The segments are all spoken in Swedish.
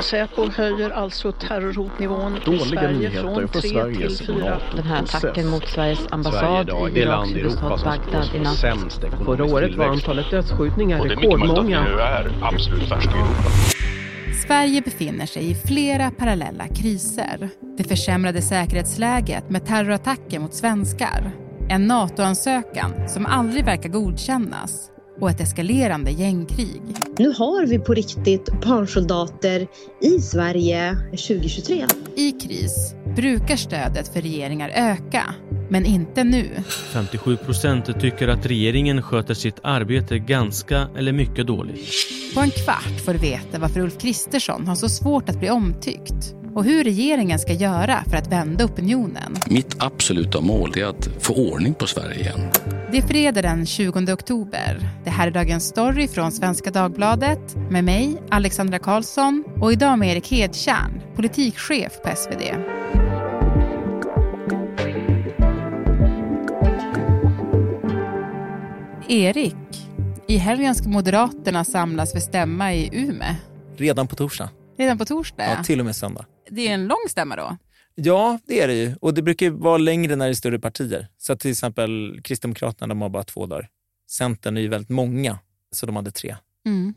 Säpo höjer alltså terrorhotnivån i Sverige nyheter från för 3 Sveriges till 4. NATO Den här attacken mot Sveriges ambassad Sverige i Iraks huvudstad Bagdad i natt. Förra året var antalet dödsskjutningar rekordmånga. Sverige befinner sig i flera parallella kriser. Det försämrade säkerhetsläget med terrorattacker mot svenskar. En NATO-ansökan som aldrig verkar godkännas och ett eskalerande gängkrig. Nu har vi på riktigt barnsoldater i Sverige 2023. I kris brukar stödet för regeringar öka, men inte nu. 57 procent tycker att regeringen sköter sitt arbete ganska eller mycket dåligt. På en kvart får du veta varför Ulf Kristersson har så svårt att bli omtyckt och hur regeringen ska göra för att vända opinionen. Mitt absoluta mål är att få ordning på Sverige igen. Det är fredag den 20 oktober. Det här är Dagens Story från Svenska Dagbladet med mig, Alexandra Karlsson och idag med Erik Hedtjärn, politikchef på SvD. Erik, i helgen ska Moderaterna samlas för stämma i Ume. Redan på torsdag. Redan på torsdag? Ja, till och med söndag. Det är en lång stämma då? Ja, det är det ju. Och det brukar ju vara längre när det är större partier. Så till exempel Kristdemokraterna, de har bara två dagar. Centern är ju väldigt många, så de hade tre. Mm.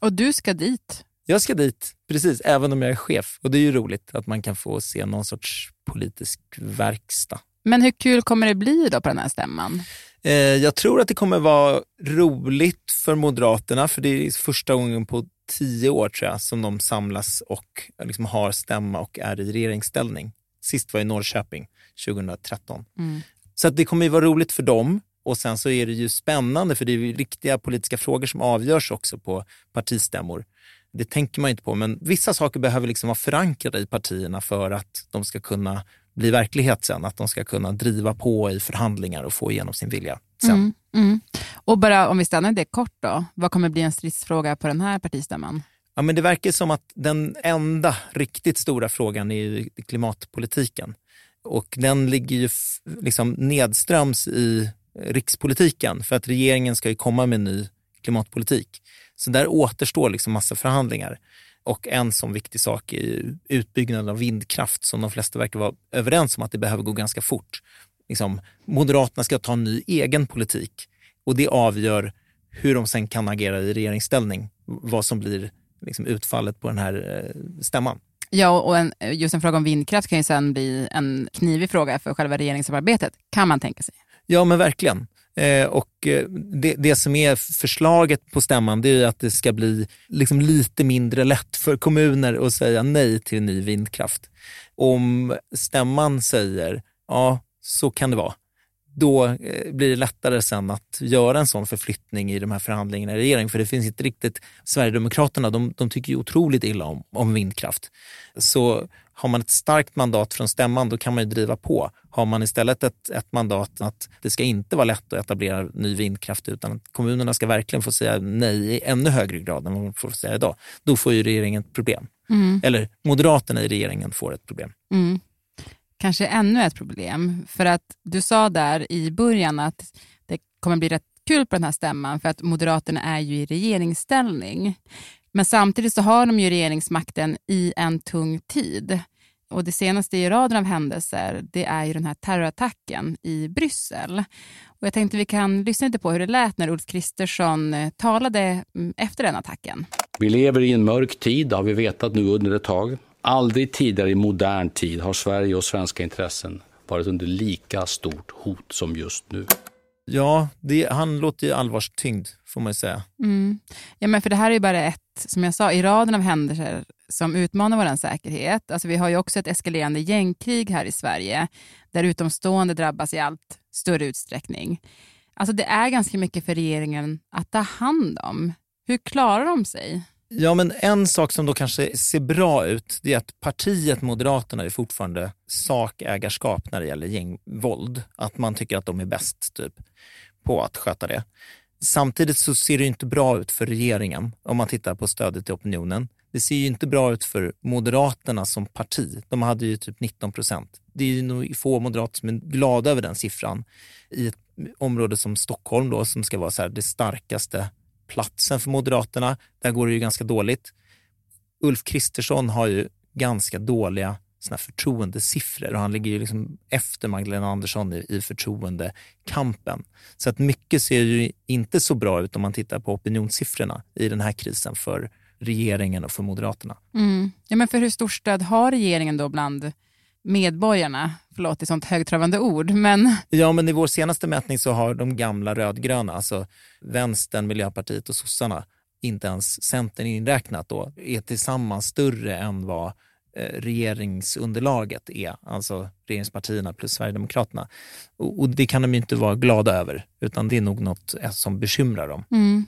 Och du ska dit? Jag ska dit, precis, även om jag är chef. Och det är ju roligt att man kan få se någon sorts politisk verkstad. Men hur kul kommer det bli då på den här stämman? Eh, jag tror att det kommer vara roligt för Moderaterna, för det är första gången på tio år tror jag som de samlas och liksom har stämma och är i regeringsställning. Sist var i Norrköping 2013. Mm. Så att det kommer ju vara roligt för dem. Och sen så är det ju spännande för det är ju riktiga politiska frågor som avgörs också på partistämmor. Det tänker man inte på, men vissa saker behöver liksom vara förankrade i partierna för att de ska kunna bli verklighet sen. Att de ska kunna driva på i förhandlingar och få igenom sin vilja sen. Mm, mm. Och bara om vi stannar det kort då, vad kommer bli en stridsfråga på den här partistämman? Ja, men det verkar som att den enda riktigt stora frågan är klimatpolitiken. Och den ligger ju liksom nedströms i rikspolitiken för att regeringen ska ju komma med en ny klimatpolitik. Så där återstår liksom massa förhandlingar. Och en sån viktig sak är utbyggnaden av vindkraft som de flesta verkar vara överens om att det behöver gå ganska fort. Liksom, Moderaterna ska ta en ny egen politik och det avgör hur de sen kan agera i regeringsställning. Vad som blir liksom, utfallet på den här eh, stämman. Ja, och en, just en fråga om vindkraft kan ju sen bli en knivig fråga för själva regeringssamarbetet, kan man tänka sig. Ja, men verkligen. Eh, och eh, det, det som är förslaget på stämman det är att det ska bli liksom lite mindre lätt för kommuner att säga nej till ny vindkraft. Om stämman säger ja, så kan det vara, då eh, blir det lättare sen att göra en sån förflyttning i de här förhandlingarna i regeringen. För det finns inte riktigt, Sverigedemokraterna de, de tycker ju otroligt illa om, om vindkraft. Så har man ett starkt mandat från stämman då kan man ju driva på. Har man istället ett, ett mandat att det ska inte vara lätt att etablera ny vindkraft utan att kommunerna ska verkligen få säga nej i ännu högre grad än vad de får säga idag. Då får ju regeringen ett problem. Mm. Eller Moderaterna i regeringen får ett problem. Mm. Kanske ännu ett problem, för att du sa där i början att det kommer bli rätt kul på den här stämman för att Moderaterna är ju i regeringsställning. Men samtidigt så har de ju regeringsmakten i en tung tid. Och det senaste i raden av händelser det är ju den här terrorattacken i Bryssel. Och jag tänkte vi kan lyssna lite på hur det lät när Ulf Kristersson eh, talade mm, efter den attacken. Vi lever i en mörk tid, det har vi vetat nu under ett tag. Aldrig tidigare i modern tid har Sverige och svenska intressen varit under lika stort hot som just nu. Ja, det, han låter ju allvarstyngd får man ju säga. Mm. Ja, men för det här är ju bara ett, som jag sa, i raden av händelser som utmanar vår säkerhet. Alltså, vi har ju också ett eskalerande gängkrig här i Sverige där utomstående drabbas i allt större utsträckning. Alltså, det är ganska mycket för regeringen att ta hand om. Hur klarar de sig? Ja, men en sak som då kanske ser bra ut, det är att partiet Moderaterna är fortfarande sakägarskap när det gäller gängvåld. Att man tycker att de är bäst typ, på att sköta det. Samtidigt så ser det inte bra ut för regeringen om man tittar på stödet till opinionen. Det ser ju inte bra ut för Moderaterna som parti. De hade ju typ 19 procent. Det är ju nog få moderater som är glada över den siffran i ett område som Stockholm då, som ska vara så här det starkaste platsen för Moderaterna. Där går det ju ganska dåligt. Ulf Kristersson har ju ganska dåliga såna förtroendesiffror och han ligger ju liksom efter Magdalena Andersson i, i förtroendekampen. Så att mycket ser ju inte så bra ut om man tittar på opinionssiffrorna i den här krisen för regeringen och för Moderaterna. Mm. Ja, men för hur stort stöd har regeringen då bland medborgarna? Förlåt, det är sånt högtravande ord. Men... Ja, men i vår senaste mätning så har de gamla rödgröna, alltså Vänstern, Miljöpartiet och sossarna, inte ens Centern inräknat då, är tillsammans större än vad eh, regeringsunderlaget är, alltså regeringspartierna plus Sverigedemokraterna. Och, och det kan de ju inte vara glada över, utan det är nog något eh, som bekymrar dem. Mm.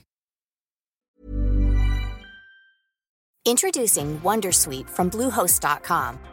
Introducing Wondersuite from Bluehost.com.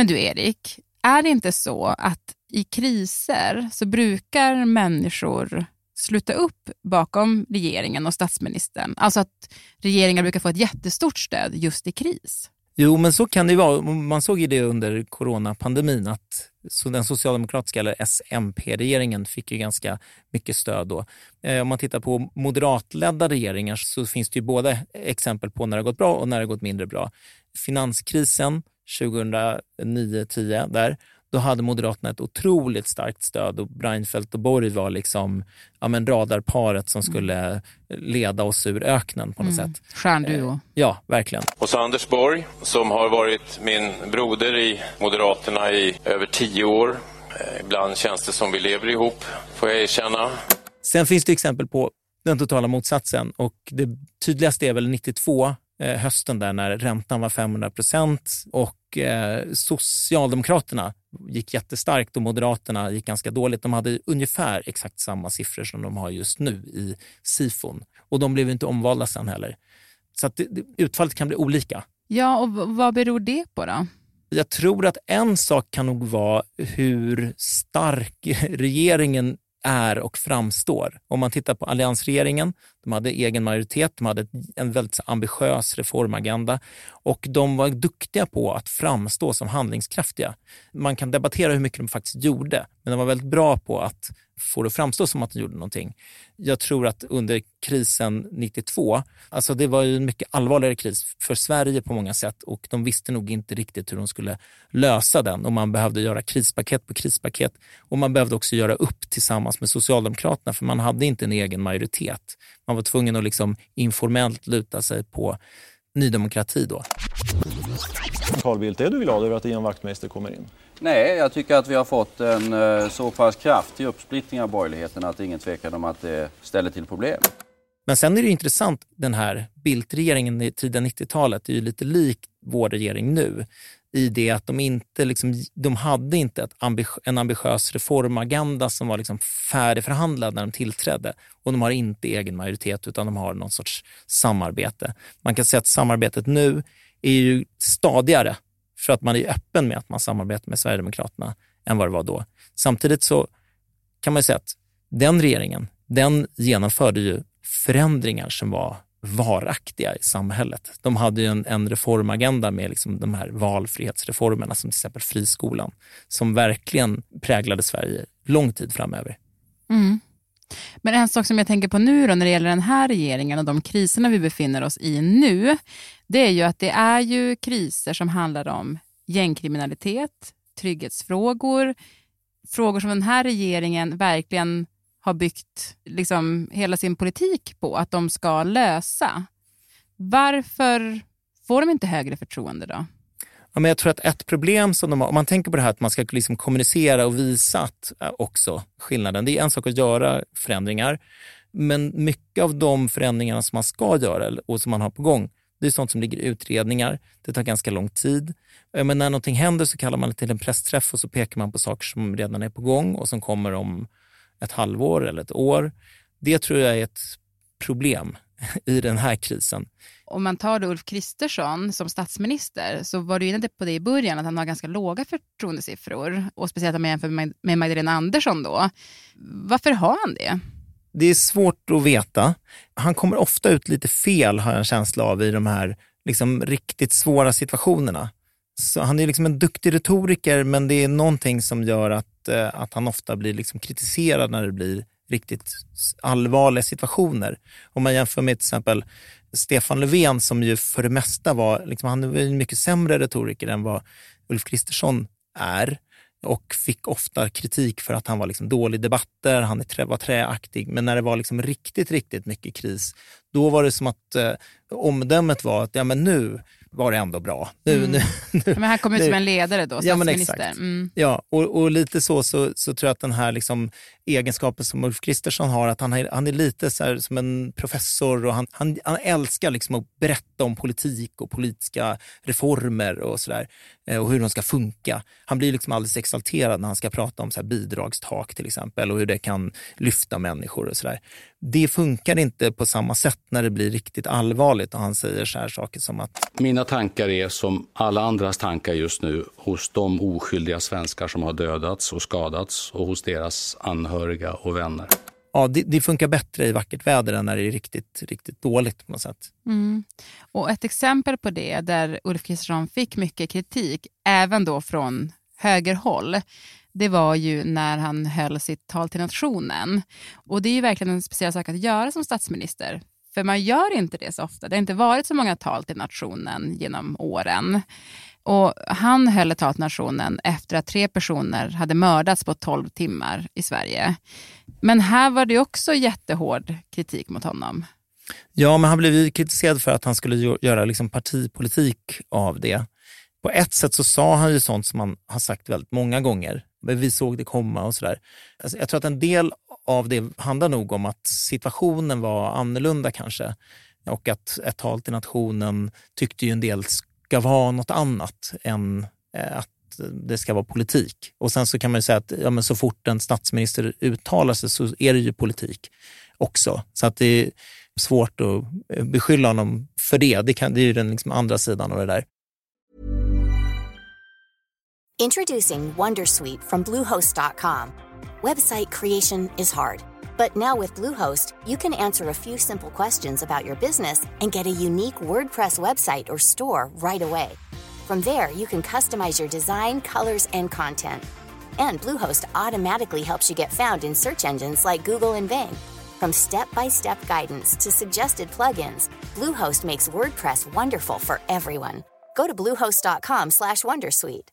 Men du Erik, är det inte så att i kriser så brukar människor sluta upp bakom regeringen och statsministern? Alltså att regeringar brukar få ett jättestort stöd just i kris? Jo, men så kan det vara. Man såg ju det under coronapandemin att så den socialdemokratiska eller SMP-regeringen fick ju ganska mycket stöd då. Eh, om man tittar på moderatledda regeringar så finns det ju både exempel på när det har gått bra och när det har gått mindre bra. Finanskrisen 2009-10 där, då hade Moderaterna ett otroligt starkt stöd och Reinfeldt och Borg var liksom ja, men radarparet som skulle leda oss ur öknen på något Mm. sätt. Stjärnduo. Ja, verkligen. Och så Anders Borg, som har varit min broder i Moderaterna i över tio år. Eh, Ibland känns det som vi lever ihop, får jag erkänna. Sen finns det exempel på den totala motsatsen och det tydligaste är väl 92, eh, hösten där när räntan var 500 procent och eh, Socialdemokraterna gick jättestarkt och Moderaterna gick ganska dåligt. De hade ungefär exakt samma siffror som de har just nu i Sifon och de blev inte omvalda sen heller. Så att det, utfallet kan bli olika. Ja, och vad beror det på då? Jag tror att en sak kan nog vara hur stark regeringen är och framstår. Om man tittar på alliansregeringen, de hade egen majoritet, de hade en väldigt ambitiös reformagenda och de var duktiga på att framstå som handlingskraftiga. Man kan debattera hur mycket de faktiskt gjorde, men de var väldigt bra på att få det att framstå som att de gjorde någonting. Jag tror att under krisen 92, alltså det var ju en mycket allvarligare kris för Sverige på många sätt och de visste nog inte riktigt hur de skulle lösa den och man behövde göra krispaket på krispaket och man behövde också göra upp tillsammans med Socialdemokraterna för man hade inte en egen majoritet. Man var tvungen att liksom informellt luta sig på Ny Demokrati då. Carl Bildt, är du glad över att Ian Wachtmeister kommer in? Nej, jag tycker att vi har fått en eh, så pass kraftig uppsplittring av borgerligheten att det är ingen tvekan om att det ställer till problem. Men sen är det intressant, den här Bildt-regeringen i tidiga 90-talet är ju lite lik vår regering nu i det att de inte liksom, de hade inte ett ambitiö- en ambitiös reformagenda som var liksom färdigförhandlad när de tillträdde och de har inte egen majoritet utan de har någon sorts samarbete. Man kan säga att samarbetet nu är ju stadigare för att man är öppen med att man samarbetar med Sverigedemokraterna än vad det var då. Samtidigt så kan man ju säga att den regeringen, den genomförde ju förändringar som var varaktiga i samhället. De hade ju en, en reformagenda med liksom de här valfrihetsreformerna som till exempel friskolan som verkligen präglade Sverige lång tid framöver. Mm. Men en sak som jag tänker på nu då, när det gäller den här regeringen och de kriserna vi befinner oss i nu, det är ju att det är ju kriser som handlar om gängkriminalitet, trygghetsfrågor, frågor som den här regeringen verkligen har byggt liksom hela sin politik på att de ska lösa. Varför får de inte högre förtroende då? Ja, men jag tror att ett problem som de har, om man tänker på det här att man ska liksom kommunicera och visa att, eh, också skillnaden. Det är en sak att göra förändringar, men mycket av de förändringarna som man ska göra och som man har på gång, det är sånt som ligger i utredningar. Det tar ganska lång tid. Eh, men när någonting händer så kallar man det till en pressträff och så pekar man på saker som redan är på gång och som kommer om ett halvår eller ett år. Det tror jag är ett problem i den här krisen. Om man tar då Ulf Kristersson som statsminister så var du inne på det i början att han har ganska låga förtroendesiffror och speciellt om man jämför med Magdalena Andersson då. Varför har han det? Det är svårt att veta. Han kommer ofta ut lite fel har jag en känsla av i de här liksom, riktigt svåra situationerna. Så han är liksom en duktig retoriker men det är någonting som gör att, eh, att han ofta blir liksom kritiserad när det blir riktigt allvarliga situationer. Om man jämför med till exempel Stefan Löfven som ju för det mesta var, liksom, han var en mycket sämre retoriker än vad Ulf Kristersson är och fick ofta kritik för att han var liksom dålig i debatter, han var träaktig. Men när det var liksom riktigt, riktigt mycket kris, då var det som att eh, omdömet var att ja, men nu var det ändå bra. Nu, mm. nu, nu, men han kom ut som en ledare då, ja, statsminister. Mm. Ja, och, och, lite så, så, så tror jag att den här liksom, egenskapen som Ulf Kristersson har, att han är, han är lite så som en professor och han, han, han älskar liksom att berätta om politik och politiska reformer och sådär Eh, och hur de ska funka. Han blir liksom alldeles exalterad när han ska prata om så bidragstak till exempel och hur det kan lyfta människor och sådär det funkar inte på samma sätt när det blir riktigt allvarligt och han säger så här saker som att... Mina tankar är som alla andras tankar just nu hos de oskyldiga svenskar som har dödats och skadats och hos deras anhöriga och vänner. Ja, det, det funkar bättre i vackert väder än när det är riktigt, riktigt dåligt på något sätt. Mm. Och ett exempel på det där Ulf Kristersson fick mycket kritik, även då från högerhåll, det var ju när han höll sitt tal till nationen. Och det är ju verkligen en speciell sak att göra som statsminister. För man gör inte det så ofta. Det har inte varit så många tal till nationen genom åren. Och han höll ett tal till nationen efter att tre personer hade mördats på 12 timmar i Sverige. Men här var det också jättehård kritik mot honom. Ja, men han blev ju kritiserad för att han skulle göra liksom partipolitik av det. På ett sätt så sa han ju sånt som han har sagt väldigt många gånger vi såg det komma och sådär. Alltså, jag tror att en del av det handlar nog om att situationen var annorlunda kanske. Och att ett tal till nationen tyckte ju en del ska vara något annat än eh, att det ska vara politik. Och sen så kan man ju säga att ja, men så fort en statsminister uttalar sig så är det ju politik också. Så att det är svårt att eh, beskylla honom för det. Det, kan, det är ju den liksom andra sidan av det där. Introducing Wondersuite from Bluehost.com. Website creation is hard, but now with Bluehost, you can answer a few simple questions about your business and get a unique WordPress website or store right away. From there, you can customize your design, colors, and content. And Bluehost automatically helps you get found in search engines like Google and Bing. From step-by-step -step guidance to suggested plugins, Bluehost makes WordPress wonderful for everyone. Go to bluehost.com/wondersuite.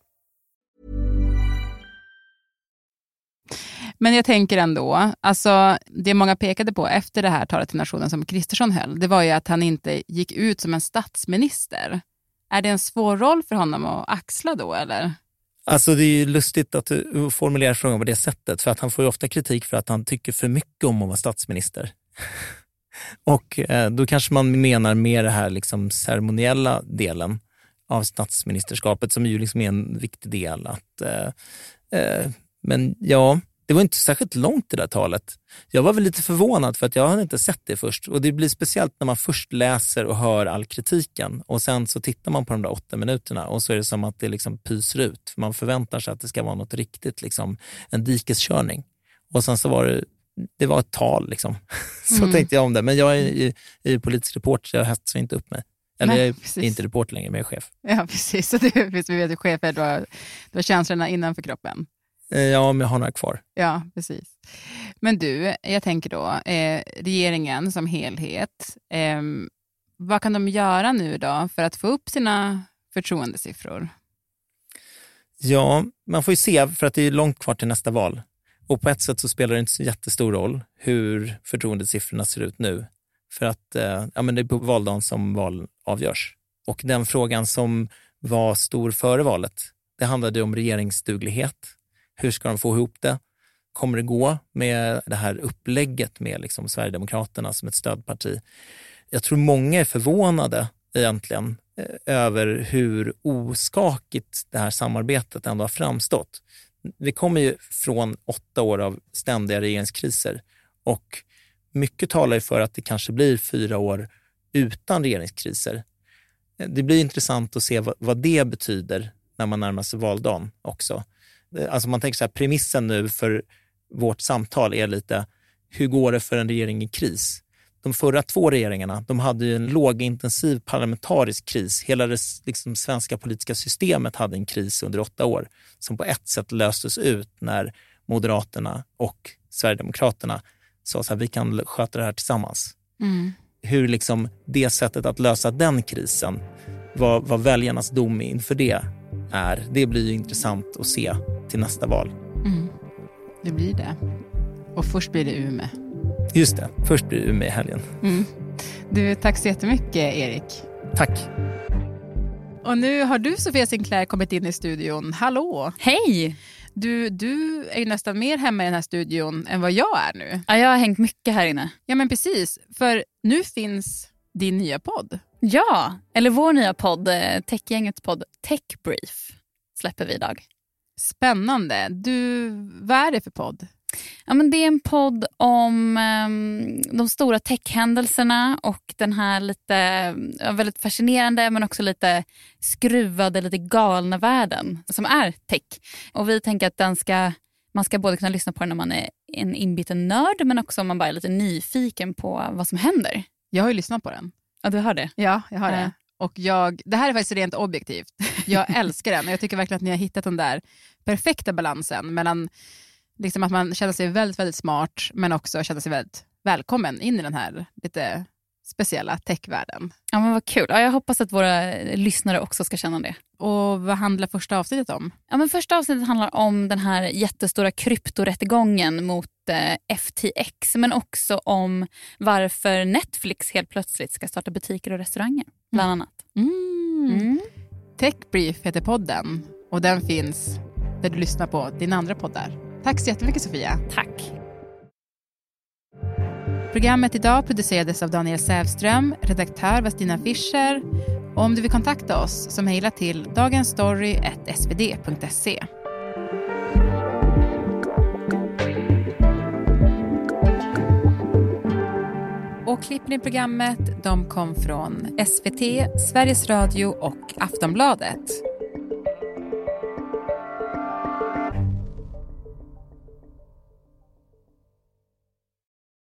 Men jag tänker ändå, alltså, det många pekade på efter det här talet till nationen som Kristersson höll, det var ju att han inte gick ut som en statsminister. Är det en svår roll för honom att axla då, eller? Alltså det är ju lustigt att du formulerar frågan på det sättet, för att han får ju ofta kritik för att han tycker för mycket om att vara statsminister. Och eh, då kanske man menar mer det här liksom ceremoniella delen av statsministerskapet som ju liksom är en viktig del. Att, eh, eh, men ja, det var inte särskilt långt det där talet. Jag var väl lite förvånad för att jag hade inte sett det först. Och det blir speciellt när man först läser och hör all kritiken och sen så tittar man på de där åtta minuterna och så är det som att det liksom pyser ut. Man förväntar sig att det ska vara något riktigt, liksom, en dikeskörning. Och sen så var det, det var ett tal liksom. Så mm. tänkte jag om det. Men jag är ju politisk reporter, så jag hetsar inte upp mig. Eller Nej, jag är inte reporter längre, men jag är chef. Ja, precis. Så du, vi vet att chef är, du har, du har känslorna innanför kroppen. Eh, ja, om jag har några kvar. Ja, precis. Men du, jag tänker då, eh, regeringen som helhet, eh, vad kan de göra nu då för att få upp sina förtroendesiffror? Ja, man får ju se, för att det är långt kvar till nästa val. Och på ett sätt så spelar det inte så jättestor roll hur förtroendesiffrorna ser ut nu. För att eh, ja, men det är på valdagen som val avgörs. Och den frågan som var stor före valet, det handlade om regeringsduglighet hur ska de få ihop det? Kommer det gå med det här upplägget med liksom Sverigedemokraterna som ett stödparti? Jag tror många är förvånade egentligen eh, över hur oskakigt det här samarbetet ändå har framstått. Vi kommer ju från åtta år av ständiga regeringskriser och mycket talar ju för att det kanske blir fyra år utan regeringskriser. Eh, det blir intressant att se vad, vad det betyder när man närmar sig valdagen också. Alltså man tänker så här, premissen nu för vårt samtal är lite, hur går det för en regering i kris? De förra två regeringarna de hade ju en lågintensiv parlamentarisk kris. Hela det liksom, svenska politiska systemet hade en kris under åtta år som på ett sätt löstes ut när Moderaterna och Sverigedemokraterna sa att vi kan sköta det här tillsammans. Mm. Hur liksom det sättet att lösa den krisen, vad, vad väljarnas dom inför det är, det blir ju intressant att se till nästa val. Mm. Det blir det. Och först blir det Umeå. Just det, först blir det Umeå i helgen. Mm. Du, tack så jättemycket Erik. Tack. Och nu har du Sofia Sinclair kommit in i studion. Hallå! Hej! Du, du är ju nästan mer hemma i den här studion än vad jag är nu. Ja, jag har hängt mycket här inne. Ja, men precis. För nu finns din nya podd. Ja, eller vår nya podd, eh, Techgängets podd Tech Brief släpper vi idag. Spännande. Du, vad är det för podd? Ja, men det är en podd om um, de stora techhändelserna och den här lite väldigt fascinerande men också lite skruvade, lite galna världen som är tech. Och vi tänker att den ska, man ska både kunna lyssna på den när man är en inbiten nörd men också om man bara är lite nyfiken på vad som händer. Jag har ju lyssnat på den. Ja, du har det? Ja, jag har det. Och jag, det här är faktiskt rent objektivt. Jag älskar den och jag tycker verkligen att ni har hittat den där perfekta balansen mellan liksom att man känner sig väldigt, väldigt smart men också känner sig väldigt välkommen in i den här lite speciella techvärlden. Ja, men vad kul. Ja, jag hoppas att våra lyssnare också ska känna det. Och Vad handlar första avsnittet om? Ja, men första avsnittet handlar om den här jättestora kryptorättegången mot eh, FTX men också om varför Netflix helt plötsligt ska starta butiker och restauranger. Bland annat. Mm. Mm. Tech Brief heter podden och den finns där du lyssnar på din andra poddar. Tack så jättemycket Sofia. Tack. Programmet idag producerades av Daniel Sävström, redaktör var Stina Fischer. Och om du vill kontakta oss så mejla till dagensstory.svd.se. Och klippen i programmet de kom från SVT, Sveriges Radio och Aftonbladet.